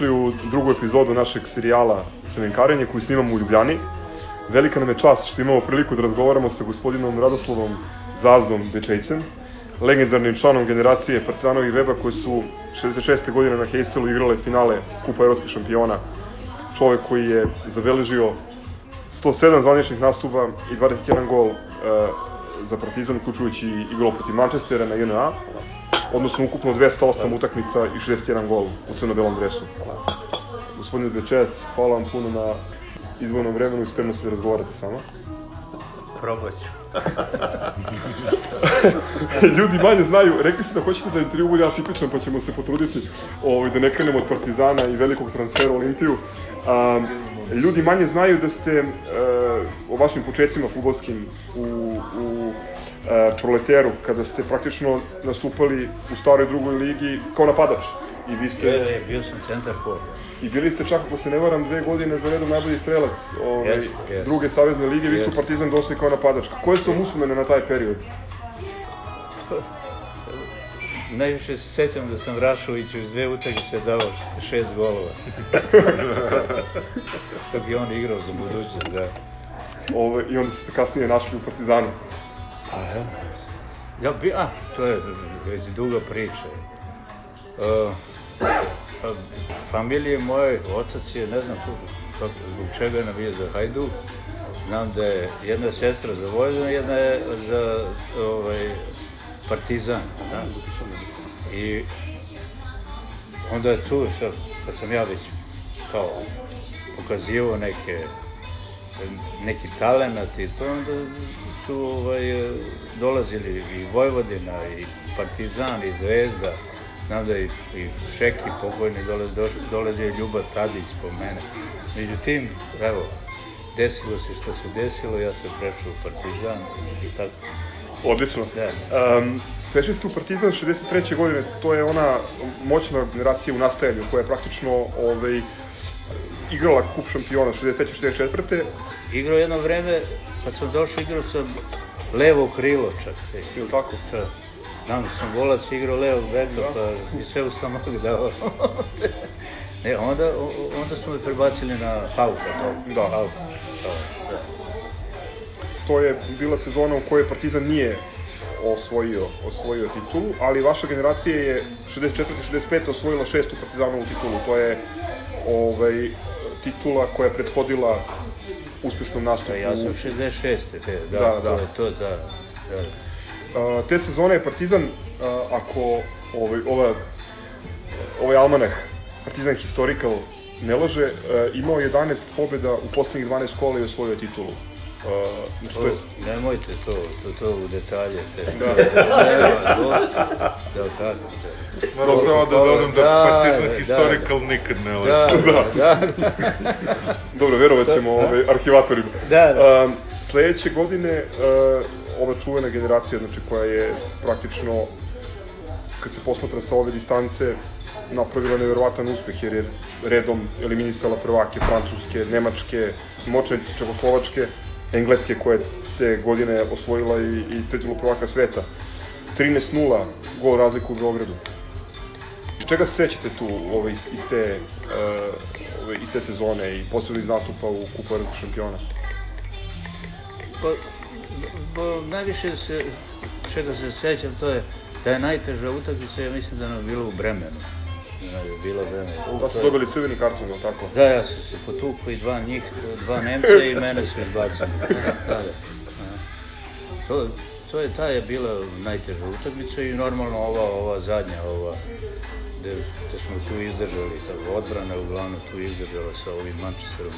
Dobrodošli u drugu epizodu našeg serijala Semenkarenje koju snimamo u Ljubljani. Velika nam je čast što imamo priliku da razgovaramo sa gospodinom Radoslovom Zazom Bečejcem, legendarnim članom generacije Partizanovi Weba koji su 66. godine na Heyselu igrale finale Kupa evropskih šampiona. Čovek koji je zabeležio 107 zvaničnih nastupa i 21 gol uh, za Partizan, uključujući i gol protiv Manchestera na JNA odnosno ukupno 208 utakmica i 61 gol u crno-belom dresu. Gospodine Dečejac, hvala vam puno na izvojnom vremenu i spremno se da razgovarate s nama. Probat ću. Ljudi manje znaju, rekli ste da hoćete da intervju bude atipičan, pa ćemo se potruditi ovaj, da ne krenemo od Partizana i velikog transfera u Olimpiju. Um, ljudi manje znaju da ste uh, o vašim početcima futbolskim u, u proleteru, kada ste praktično nastupali u staroj drugoj ligi kao napadač. I vi ste... Je, bio sam centar for. I bili ste čak, ako se ne varam, dve godine za redom najbolji strelac ovaj, yes, yes. druge savezne lige, vi ste yes. Partizan došli kao napadač. Koje su vam uspomene na taj period? Najviše se sećam da sam Rašoviću iz dve utakmice dao šest golova. Dok je on igrao za budućnost, da. Ove, I onda ste se kasnije našli u Partizanu. A, ja. Bi, a, to je već duga priča. Uh, familije moje, otac je, ne znam kako, zbog čega navija za Hajduk. Znam da je jedna sestra za Vojvodinu, jedna je za ovaj, Partizan. Da? I onda je tu, sad, kad sam ja već kao pokazivao neke neki talenat i to onda su ovaj, dolazili i Vojvodina i Partizan i Zvezda znam da i, i Šeki pokojni dolazi, do, dolazi i Ljubav Tadić po mene. Međutim, evo, desilo se što se desilo, ja sam prešao u Partizan i tako. Odlično. Da. Um, prešli ste u Partizan 63. godine, to je ona moćna generacija u nastajanju koja je praktično ovaj, igrala kup šampiona 63. 64. Igrao jedno vreme, kad sam došao, igrao sam levo krilo čak. Ili tako? Da. Znam da sam golac igrao levo da. pa i sve u samog dao. ne, onda, onda su me prebacili na Hauka. To. Da. Hauka. To, da. to je bila sezona u kojoj Partizan nije osvojio, osvojio titulu, ali vaša generacija je 64. 65. osvojila šestu Partizanovu titulu. To je ovaj, titula koja je prethodila uspešnom nastupu. Ja sam 66. Te, da, da, da. To je to, da. da. Uh, te sezone je Partizan, uh, ako ovaj, ova, ovaj almanah Partizan Historical ne laže, uh, imao 11 pobjeda u poslednjih 12 kola i osvojio titulu. Uh, znači, to je... Nemojte to, to, to u detalje. Te. Da. da, da, tako. Moram samo da dodam da, da Partizan da, Historical da, nikad ne laže. Da, da. da. Dobro, verovat ćemo da. ovaj, arhivatorima. Da, da. Um, sledeće godine uh, ova čuvena generacija, znači koja je praktično kad se posmatra sa ove distance napravila neverovatan uspeh jer je redom eliminisala prvake Francuske, Nemačke, moćne Čegoslovačke, Engleske koja je te godine osvojila i, i titulu prvaka sveta. 13-0 gol razliku u Beogradu. Iz čega se sećate tu ove, iz, te, uh, ove, iz te sezone i posebno iz nastupa u Kupu Evropskog šampiona? Pa, pa, najviše se, čega se sećam, to je da je najteža utakmica, ja mislim da nam je u Bremenu je bilo vreme. Da su dobili crveni karton, ili tako? Da, ja sam se potukao i dva njih, dva Nemca i mene su izbacili. da, da. To, to je, ta je bila najteža utakmica i normalno ova, ova zadnja, ova, gde, gde smo tu izdržali, ta odbrana je uglavnom tu izdržala sa ovim Manchesterom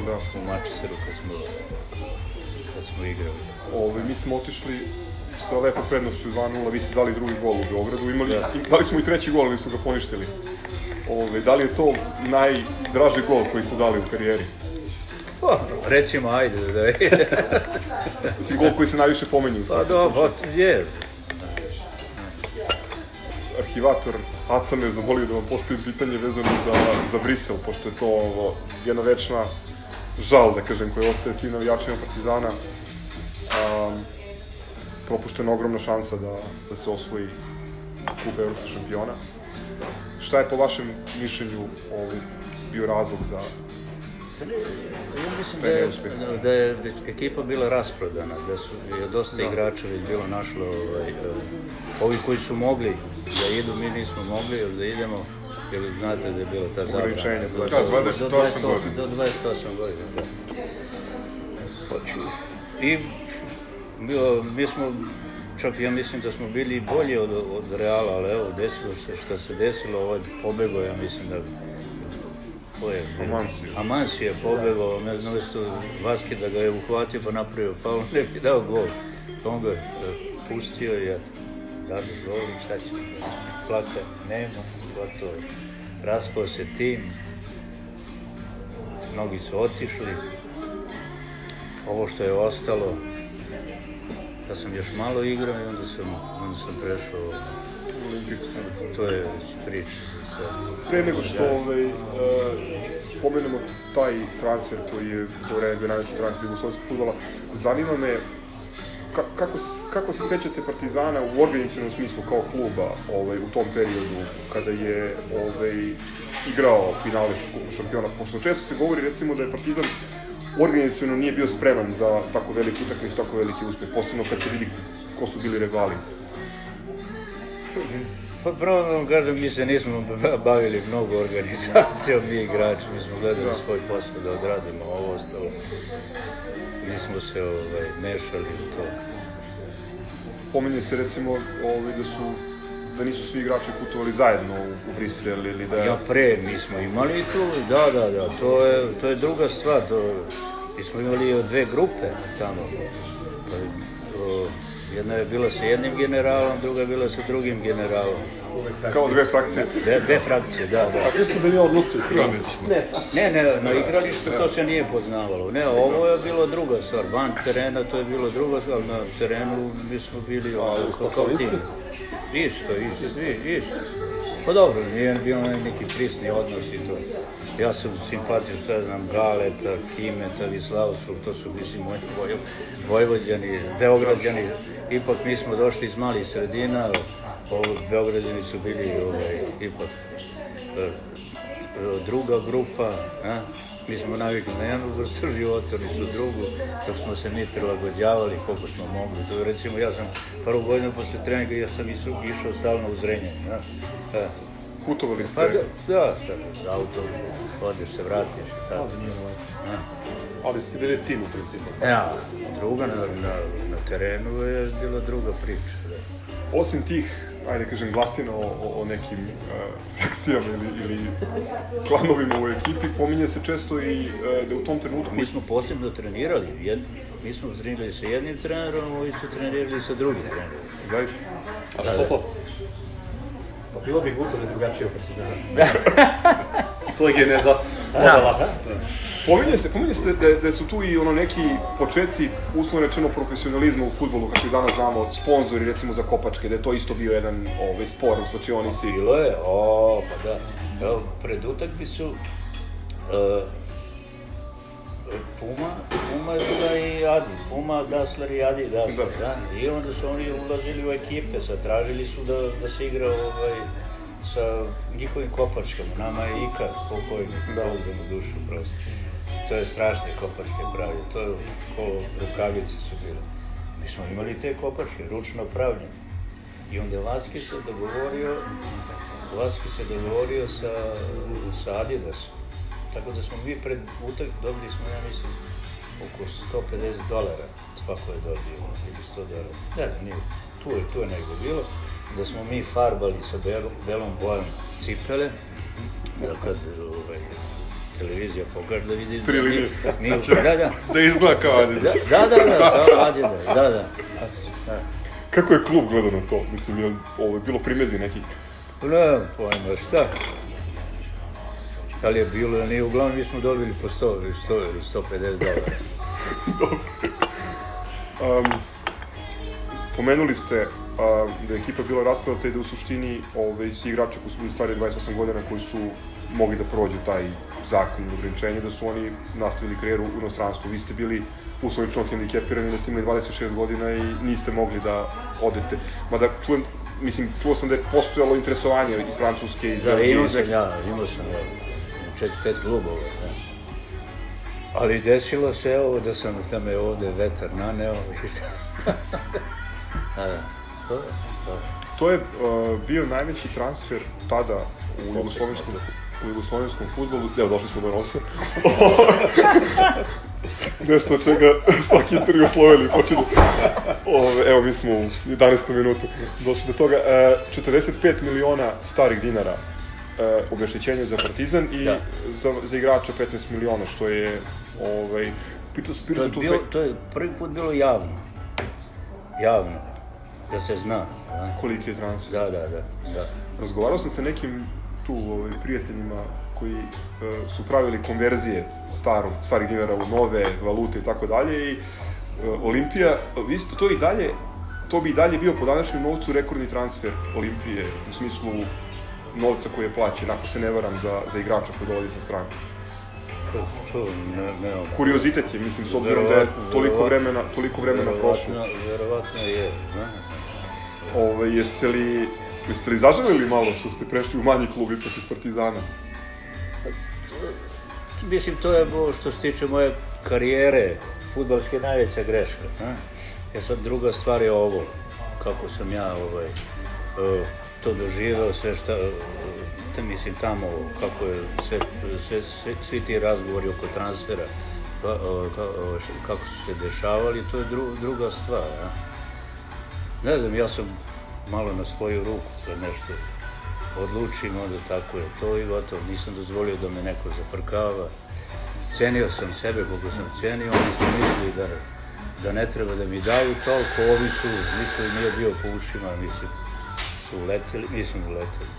u, da. u Manchesteru kad smo, kad smo igrali. Ove, mi smo otišli sa lepom prednošću 2-0, vi ste dali drugi gol u Beogradu, imali, da. dali smo i treći gol, ali su ga poništili. Ove, da li je to najdraži gol koji ste dali u karijeri? Pa, recimo, ajde da je. Mislim, gol koji se najviše pomenju. Pa dobro, je. Arhivator Aca me zamolio da vam postavim pitanje vezano za, za Brisel, pošto je to ovo, jedna večna žal, da kažem, koja ostaje svim navijačima Partizana. Um, propuštena ogromna šansa da, da se osvoji kup evropskog šampiona. Šta je po vašem mišljenju ovaj, bio razlog za Ja mislim da je, da je ekipa bila rasprodana, da su je dosta da. igrača već bilo našlo ovaj, eh, ovi koji su mogli da idu, mi nismo mogli da idemo, jer znate da je bila ta zabrana. Do, da, 28 do, 28 godina. Do 28 godina, da. Hoću. I bio, mi smo, čak ja mislim da smo bili bolji od, od Reala, ali evo, desilo se što se desilo, ovaj pobego, ja mislim da ko je Amansi. Amansi je pobegao, ne znam li su Vaski da ga je uhvatio pa napravio faul, ne bi dao gol. On ga e, pustio i ja dadu gol i šta će plaka, nema, gotovo. Raspao se tim, mnogi su otišli, ovo što je ostalo, da sam još malo igrao i onda sam, onda sam prešao To je priča za sve. Pre nego što ovaj, uh, pomenemo taj transfer koji je vreme bio najveći transfer jugoslovenskog futbola, zanima me ka, kako, se, kako se sećate Partizana u organizacijnom smislu kao kluba ovaj, u tom periodu kada je ovaj, igrao finale šampiona, pošto često se govori recimo da je Partizan organizacijno nije bio spreman za tako veliki utakmicu, tako veliki uspeh, posebno kad se vidi ko su bili rivali. Pa prvo da vam kažem, mi se nismo bavili mnogo organizacijom, mi igrači, mi smo gledali da. svoj posao da odradimo ovo ostalo. Nismo se ovaj, mešali u to. Pominje se recimo ovaj, da su da nisu svi igrači putovali zajedno u, u Brisel ili da... Ja pre, mi smo imali tu, da, da, da, to je, to je druga stvar, to, mi smo imali dve grupe tamo. Pa, Jedna je bila sa jednim generalom, druga je bila sa drugim generalom. Kao dve frakcije. Dve, dve frakcije, da, da. A gde su bili odnosi? Ne, ne, ne, na igralištu to se nije poznavalo. Ne, ovo je bilo druga stvar. Van terena to je bilo druga stvar, na terenu mi smo bili ono, kao tim. Isto, isto, isto. Pa dobro, nije bilo neki prisni odnos i to. Ja sam simpatičan, sve znam, Galeta, Kimeta, Vislavskog, to su, mislim, moji voj, vojvođani, beograđani. Ipak mi smo došli iz malih sredina, ovo, beograđani su bili ovaj, ipak e, druga grupa, a? mi smo navikli na jednu vrstu života, oni su drugu, dok smo se mi prilagođavali koliko smo mogli. To, recimo, ja sam prvu godinu posle treninga, ja sam išao, išao stalno u zrenje. Ja? Ja. Putovali ste? Pa da, da, sa auto, odeš se, vratiš. Tako. Ja. Ali ste bili tim u principu? Ja, druga na, na, na terenu je bila druga priča. Da. Osim tih ajde da kažem, glasina o, o, o nekim uh, frakcijama ili, ili klanovima u ekipi, pominje se često i uh, da u tom trenutku... Mi smo posebno trenirali, jed, mi smo trenirali sa jednim trenerom, ovi su trenirali sa drugim trenerom. Zaista? A što da, da. Pa bilo bi guto da drugačije u Partizanu. to je geneza. Da, da. Pominje se, pominje se da, da, da su tu i ono neki početci, uslovno rečeno, profesionalizma u futbolu, kako i danas znamo, sponzori recimo za kopačke, da je to isto bio jedan ovaj, spor u slačionici. Bilo je, o, pa da. Evo, pred utakmicu uh, Puma, Puma je bila i Adi, Puma, Dasler i Adi, Dasler, da. da. I onda su oni ulazili u ekipe, sad tražili su da, da se igra ovaj, sa njihovim kopačkama, nama je Ikar, pokojnik, da. Bog mu dušu prosto to je strašne kopačke pravi, to je ko rukavice su bile. Mi smo imali te kopačke, ručno pravljene. I onda Vaski se dogovorio, Vaski se dogovorio sa, sa Adidasom. Tako da smo mi pred utak dobili smo, ja mislim, oko 150 dolara. Svako je dobio, ili 100 dolara. Ne znam, nije, tu je, tu je nego bilo. Da smo mi farbali sa belom bojom cipele, da kad ovaj, televizija pokaže da vidi da mi, mi, da, da. da izgleda kao Adidas. Da, da, da, da, kao Adidas, da, da. da. Kako je klub gledao na to? Mislim, je ovo je bilo primedbi nekih? Ne, pojma, šta? Da li je bilo ili nije, uglavnom mi smo dobili po 100 ili 100 ili 150 dolara. Dobro. Um, pomenuli ste a, da je ekipa bila raspadata i da u suštini ove, ovaj, svi igrači koji su bili stari 28 godina koji su mogli da prođu taj zakon ograničenja, da su oni nastavili karijeru u inostranstvu. Vi ste bili uslovično hendikepirani, da ste imali 26 godina i niste mogli da odete. Mada čujem mislim, čuo sam da je postojalo interesovanje iz Francuske, iz da, Belgije. Da, imao sam ja, imao sam ja, četiri, pet klubova, da. Ali desilo se ovo da sam da me ovde vetar naneo i da, da, to, to. To je uh, bio najveći transfer tada u jugoslovenskom u jugoslovenskom futbolu, evo došli smo do Rosa. Nešto od čega svaki intervju Sloveniji počinje. Ove, evo mi smo u 11. minutu došli do toga. E, 45 miliona starih dinara e, za Partizan i da. za, za igrača 15 miliona, što je ovaj, pitao, pitao to, je bilo, to je prvi put bilo javno. Javno. Da se zna. Da. Koliki je transfer. Da, da, da. da. Razgovarao sam sa nekim tu ovaj, prijateljima koji e, su pravili konverzije starog, starih dinara u nove valute i tako dalje i e, Olimpija, vi ste to i dalje, to bi i dalje bio po današnjem novcu rekordni transfer Olimpije u smislu novca koji je plaćen, ako se ne varam, za, za igrača koji dolazi sa strane. To, to ne, ne, Kuriozitet je, mislim, s obzirom da je toliko vremena, toliko vremena prošlo. Verovatno je, ne? Ove, jeste li Jeste li zaželili malo što ste prešli u manji klub ipak iz Partizana? Mislim, to je što se tiče moje karijere, futbalske najveća greška. A? Ja e sad druga stvar je ovo, kako sam ja ovaj, e, to doživeo, sve šta, te mislim tamo, kako je sve, sve, sve, svi ti razgovori oko transfera, ka, kako su se dešavali, to je dru, druga stvar. A? Ne znam, ja sam malo na svoju ruku kad nešto odlučim, onda tako je to i gotovo. Nisam dozvolio da me neko zaprkava. Cenio sam sebe koliko sam cenio, oni su mislili da, da ne treba da mi daju toliko, ovi su, niko nije bio po ušima, mislim, su uleteli, mislim uleteli.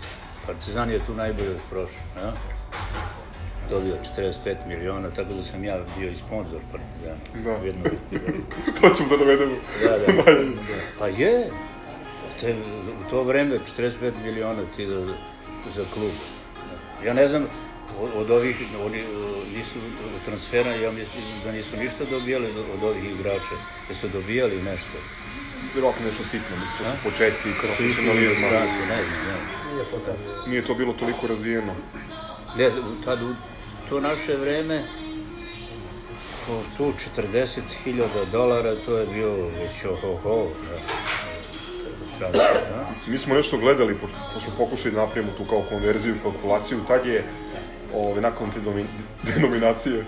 Partizan je tu najbolje od prošle, ja? dobio 45 miliona, tako da sam ja bio i sponsor Partizana. Da. Jedno, to ćemo da dovedemo. Da, da, da. Pa je, te, u to vreme 45 miliona ti da, za klub. Ja ne znam, od, od ovih, oni nisu transfera, ja mislim da nisu ništa dobijali od ovih igrača, da su dobijali nešto. Vjerojatno nešto sitno, mislim, da su početci kad su išli u inostranstvo, ne znam, ne. Nije to tako. Nije to bilo toliko razvijeno. Ne, tad, u to naše vreme, tu 40.000 dolara, to je bio već ohoho, da Mi smo nešto gledali, pošto, pošto pokušali da napravimo tu kao konverziju, kalkulaciju, tad je ove, nakon te domin, denominacije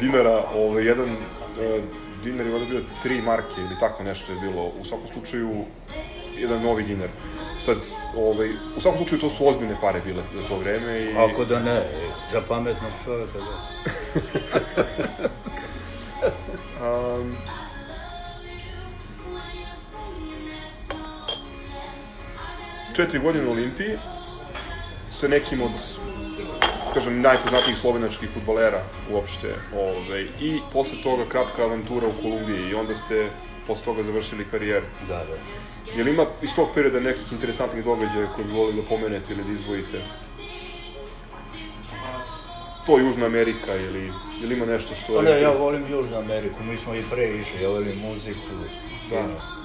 dinara, ove, jedan e, dinar je ovde bio 3 marke ili tako nešto je bilo, u svakom slučaju jedan novi dinar. Sad, ovaj, u svakom slučaju to su ozbiljne pare bile za to vreme i... Ako da ne, za pametnog čoveka da. um, četiri godine u Olimpiji sa nekim od kažem, najpoznatijih slovenačkih futbolera uopšte. Ove, I posle toga kratka avantura u Kolumbiji i onda ste posle toga završili karijeru. Da, da. Je li ima iz tog perioda nekih interesantnih događaja koje bi volili da pomenete ili da izvojite? To Južna Amerika ili, ili ima nešto što. Pa ne, ja volim Južnu Ameriku, mi smo i pre išli, ja volim muziku, da.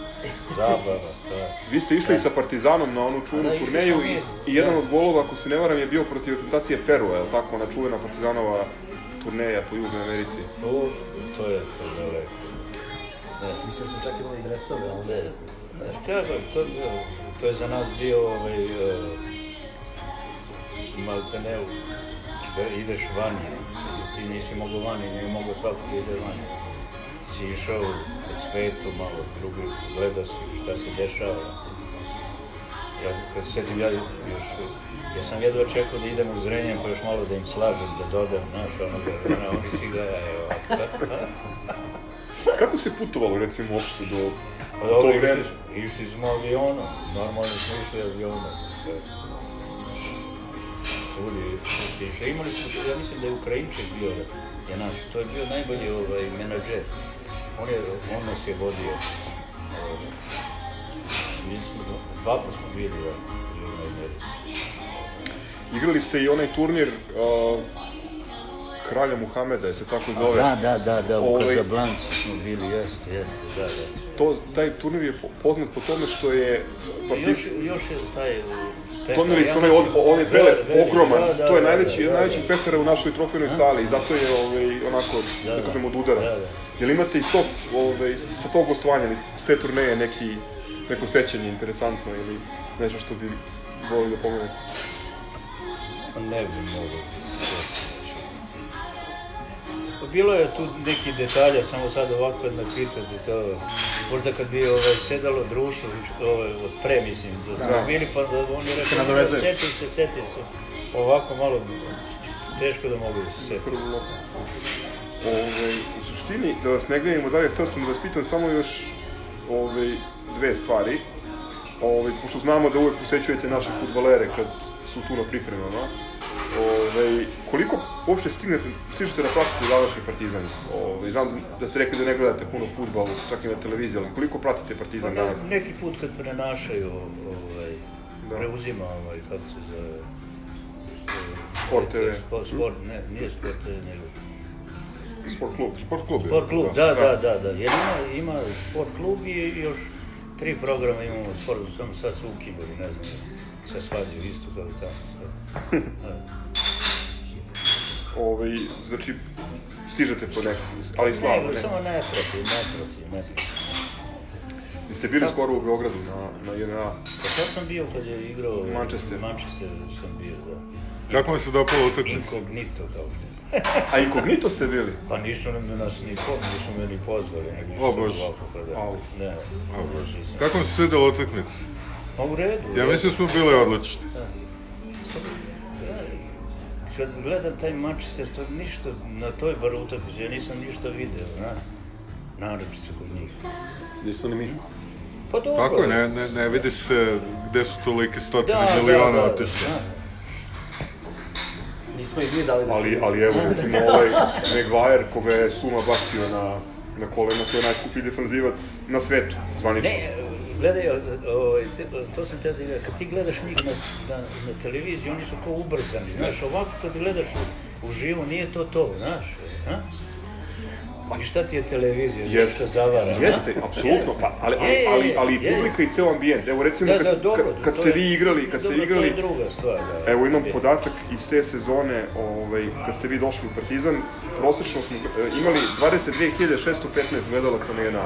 Zabava, da. Vi ste išli da. sa Partizanom na onu čuvenu da, turneju i, i jedan da. od golova, ako se ne varam, je bio protiv reprezentacije Perua, je li tako, ona čuvena Partizanova turneja po Južnoj Americi? To, to je, to je daleko. Ne, mislim da smo čak imali dresove, ali ne. Znaš kako, to, to je za nas bio ovaj, uh, malte ne, da ideš vani, ti nisi mogao vani, nije mogao svako da ide vani si išao od svetu, malo drugi, gleda si šta se dešava. Ja, kad se setim, ja još, ja sam jedva čekao da idem u zrenjem, pa još malo da im slažem, da dodam, znaš, ono, da, da oni si ga, evo, Kako se putovalo, recimo, uopšte do, pa, do tog vremena? Išli, išli smo avionom, normalno smo išli avionom. Svudi se išli. Imali smo, ja mislim da je Ukrajinček bio, je naš, to je bio najbolji ovaj, menadžer on, je, on nas je vodio. Mi smo, dva put smo bili u Južnoj Americi. Igrali ste i onaj turnir uh, kralja Muhameda, je se tako zove. Da, da, da, da, u ovaj, Kazablanci smo bili, jeste, jeste, da, da. To, taj turnir je poznat po tome što je... Partiz... Još, još je taj... Doneli su onaj, od, onaj pelet ogroman, da, da, to je najveći, da, da, najveći da, pekara u našoj trofejnoj sali i zato je ovaj, onako, da, da kažem, od udara. Da, da. Jel imate i to, ovaj, sa tog gostovanja, s te turneje neki, neko sećanje interesantno ili nešto što bi volili da pomenete? Pa ne bi mogo Pa bilo je tu neki detalja, samo sad ovako kad me pitate to, možda kad bi ovaj, sedalo društvo, ovaj, od pre, mislim, da smo da. bili, pa da oni rekli, da, seti se, seti se, ovako malo teško da mogu da se seti. Ovaj, u suštini, da vas ne gledamo dalje, htio sam da vas pitam samo još ovaj, dve stvari. Ovaj, pošto znamo da uvek posećujete naše futbalere kad su tu na pripremama. Ove, koliko uopšte stignete, stižete da pratite današnji Partizan? Ove, znam da ste rekli da ne gledate puno futbol, čak i na televiziji, ali koliko pratite Partizan pa, danas? Neki put kad prenašaju, ovaj, da. preuzima, ovaj, kako se zove, Sport TV. Sport, sport, ne, nije Sport TV, nego... Sport klub. Sport klub. Sport klub, da, da, da, da. da. Ima, ima Sport klub i još tri programa imamo sport, samo sad su ukinuli, ne znam, se svađaju isto kao i tamo. ovaj, znači, stižete po nekom, ali slabo, ne? Ne, samo ne proti, ne proti, ne proti. Jeste bili Kako? skoro u Beogradu na, na JNA? Pa sad sam bio kad je igrao Manchester. Manchester sam bio, da. Kako vam se dopala utakmica? Inkognito, kao što A inkognito ste bili? Pa nisu nam nas ni, po, nisu me ni pozvali, nego o, Bože. ovako pa da. Au. Ne, o, Bože. Kako vam se svidela utakmica? Pa u redu. Ja mislim da smo bili odlični. Da. da. Kad gledam taj mač, se to ništa, na toj bar utakmici, ja nisam ništa video, znaš. Naročito kod njih. Nismo ni mi. Pa dobro. Tako je, ne, ne, ne vidi se gde su tolike stotine da, miliona da, da, otišli. Da nismo ih mi dali da ali, ali evo recimo ovaj Maguire koga je Suma bacio na, na kolena, to je najskuplji defanzivac na svetu, zvanično. Ne, gledaj, ovaj, to sam te da kad ti gledaš njih na, na, na televiziji, oni su kao ubrzani, znaš, ovako kad gledaš u, u živo, nije to to, znaš, a? Pa i šta ti je televizija, jeste, što zavara? Jeste, apsolutno, pa, ali, ali, ali, ali i publika i ceo ambijent. Evo recimo da, kad, da, dobro, kad, kad ste vi igrali, kad ste igrali... To je druga stvar, da. Evo imam podatak iz te sezone, ovaj, kad ste vi došli u Partizan, prosečno smo e, imali 22.615 gledalaca na jedna.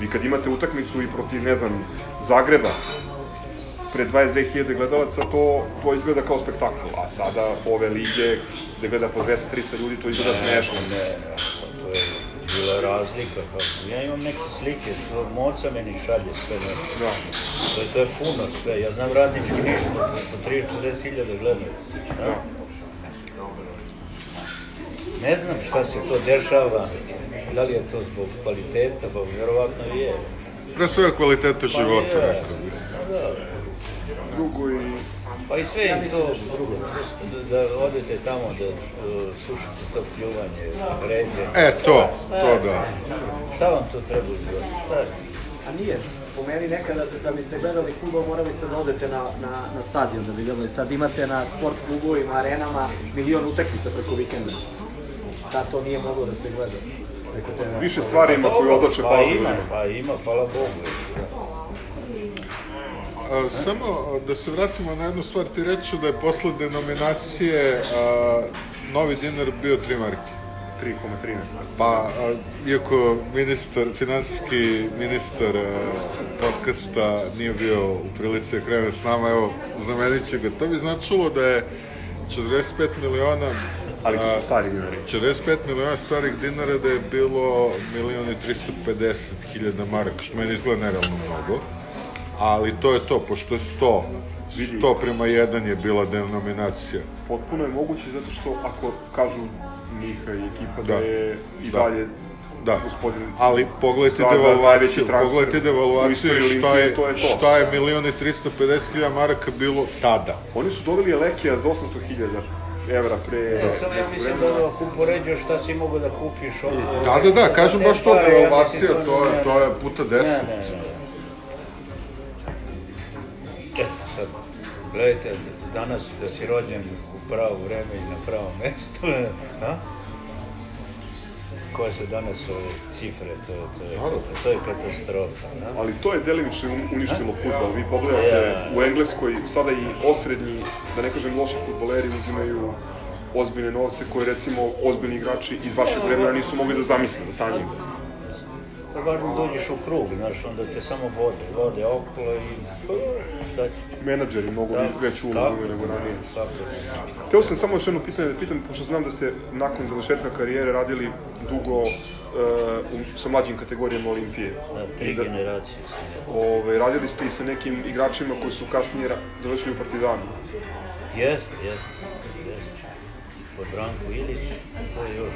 Vi kad imate utakmicu i protiv, ne znam, Zagreba, pre 22.000 gledalaca, to, to izgleda kao spektakl. A sada ove lige, gde gleda po 200-300 ljudi, to izgleda smešno. Ne, ne, ne, to je bila razlika. Kako. Ja imam neke slike, što moca meni šalje sve nešto. Da. To je, to je puno sve. Ja znam radnički ništa, po 30-40 hiljada gledam. Da? da. Ne znam šta se to dešava, da li je to zbog kvaliteta, pa vjerovatno je. Pre svega kvaliteta života, pa je, nešto. Da, da. Drugo i Pa i sve ja to, da, da odete tamo da uh, slušate to pljuvanje, vređe. E, to, to da. Šta vam to treba u životu? A nije, po meni nekada da biste gledali futbol morali ste da odete na, na, na stadion da bi gledali. Sad imate na sport klubovima, arenama milion utakmica preko vikenda. Da to nije moglo da se gleda. Neko te Više stvari ima koji odlače pa ima, pa ima, hvala Bogu. A, samo da se vratimo na jednu stvar, ti reću da je posle denominacije a, novi dinar bio 3 marke. 3,13. Pa, a, iako ministar, finansijski ministar a, podcasta nije bio u prilici da krene s nama, evo, zamenit će ga. To bi značilo da je 45 miliona Ali to su stari dinari. 45 miliona starih dinara da je bilo milion i 350 hiljada maraka, što meni izgleda nerealno mnogo ali to je to, pošto je 100, 100 prema 1 je bila denominacija. Potpuno je moguće zato što ako kažu Miha i ekipa da, da je i da. dalje da. gospodin ali pogledajte devalvaciju, pogledajte devalvaciju šta je, to je to. šta je milion i 350 hiljada maraka bilo tada. Oni su doveli Elekija za 800 hiljada evra pre... E, sam ja mislim da ako upoređaš šta si mogu da kupiš ovo... Da, da, da, kažem baš to, devalvacija, to je, to je puta 10. Ne, ne, ne. Sad, gledajte, danas da si rođen u pravo vreme i na pravo mesto, a? koje se danas ove cifre, to, to, je, Dobro. to je katastrofa. Da? Ali to je delimično un- uništilo futbol. Vi pogledate Ja. u Engleskoj, sada i osrednji, da ne kažem loši futboleri, uzimaju ozbiljne novce koje recimo ozbiljni igrači iz vašeg vremena nisu mogli da zamisle, da sanjaju. Pa važno dođeš u krug, znaš, onda te samo vode, vode okolo i šta će? Menadžeri mogu Da, veću ulogu nego ranije. Tako, Hteo sam samo još jedno pitanje da pitam, pošto znam da ste nakon završetka karijere radili dugo uh, u, sa mlađim kategorijama Olimpije. da, tri da- generacije sam ja. Ove, radili ste i sa nekim igračima koji su kasnije završili u Partizanu. Jeste, jeste, jeste. Od Branko Ilić, to je još.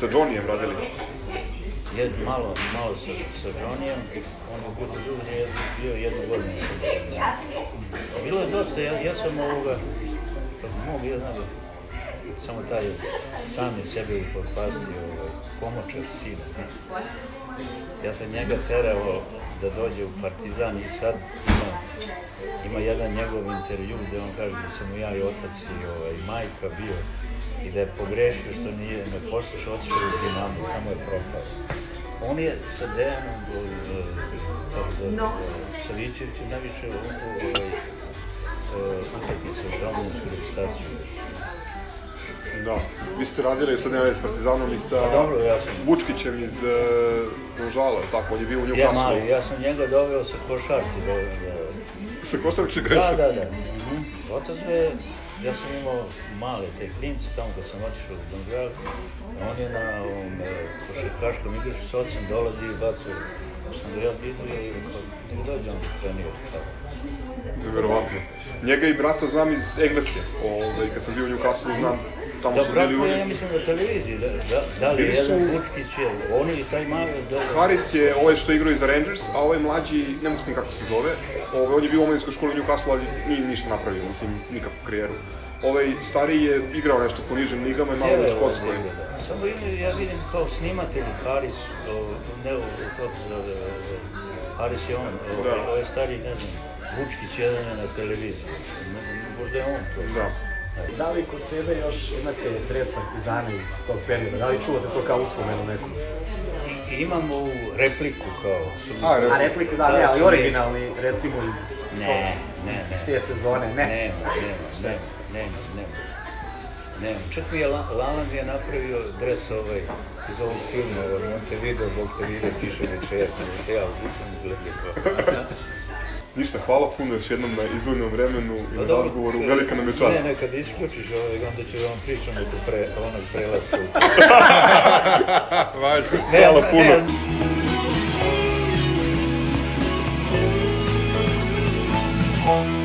Sa Johnnyjem radili. Jed, malo, malo sa, sa Johnnyem, on je bio duže, je bio jednu godinu. Bilo je dosta, ja, ja sam ovoga, kako mogu, ja znam, samo taj sam je sebe upropastio, ovaj, pomoćar sina. Ja sam njega terao da dođe u Partizan i sad ima, ima jedan njegov intervju gde on kaže da sam ja i otac i ovaj, majka bio i da je pogrešio što nije me poslušao, otišao u Dinamo, tamo je propao. On je sa Dejanom, no. Savićevićem najviše u, u, ovaj, e, utakmice domovinsku reprezentaciju. Da. Vi ste radili sad ne s Partizanom i sa Pa dobro, ja sam- Vučkićem iz uh, Žala, tako, on je bio u Ja Newcastle. mali, ja sam njega doveo sa košarke da, da, Sa Košarke Da, da, da. Mhm. Otac je, ja sam imao male te klince tamo kad sam otišao u Dongrad, on je na ovom e, košarkaškom igraču s ocem dolazi i bacio. Sam ga ja vidio i dođe on da trenira. Tako. Neverovatno. Njega i brata znam iz Engleske. Ove, kad sam bio u Newcastle, znam, tamo Da, su bili je, ja uvijek. mislim, na televiziji, da, da, da li je su- Vučkić je, oni i taj mali, da, Haris je ovaj što igrao i za Rangers, a ovaj mlađi, ne mogu kako se zove, ovaj, on je bio u omladinskoj školi u Newcastle, ali nije ništa napravio, mislim, nikakvu karijeru. Ovaj stariji je igrao nešto po nižim ligama i malo u Škotskoj. da, da. Samo ja vidim kao snimatelj Haris, o, ne, o, to se zove, Haris je on, Da. ovaj stari, ne znam, Vučkić jedan je na televiziji, Ne- ne- možda je on to. Da. Da li kod sebe još imate dres Partizana iz tog perioda? Da li čuvate to kao uspomenu neku? I, imam ovu repliku kao, su, A, repliku. A repliku da, ne, ali originalni recimo iz Ne, tog- ne, ne. te sezone, ne. Nema, nema, nema, nema, nema. Nema. Čak mi je La, Lalan je napravio dres ovaj iz ovog filma, ovaj Montevideo, Bog te vide, tiše večer, sam rekao, ja uvučem gledaj to. Ništa, hvala puno još jednom na izdvojenom vremenu i Pa na dobro, razgovoru, velika nam je čast. Ne, ne, kad isključiš ovaj, onda ću vam pričam neku pre, onog prelaska. Važno. Ne, Hvala ne, puno. Ne,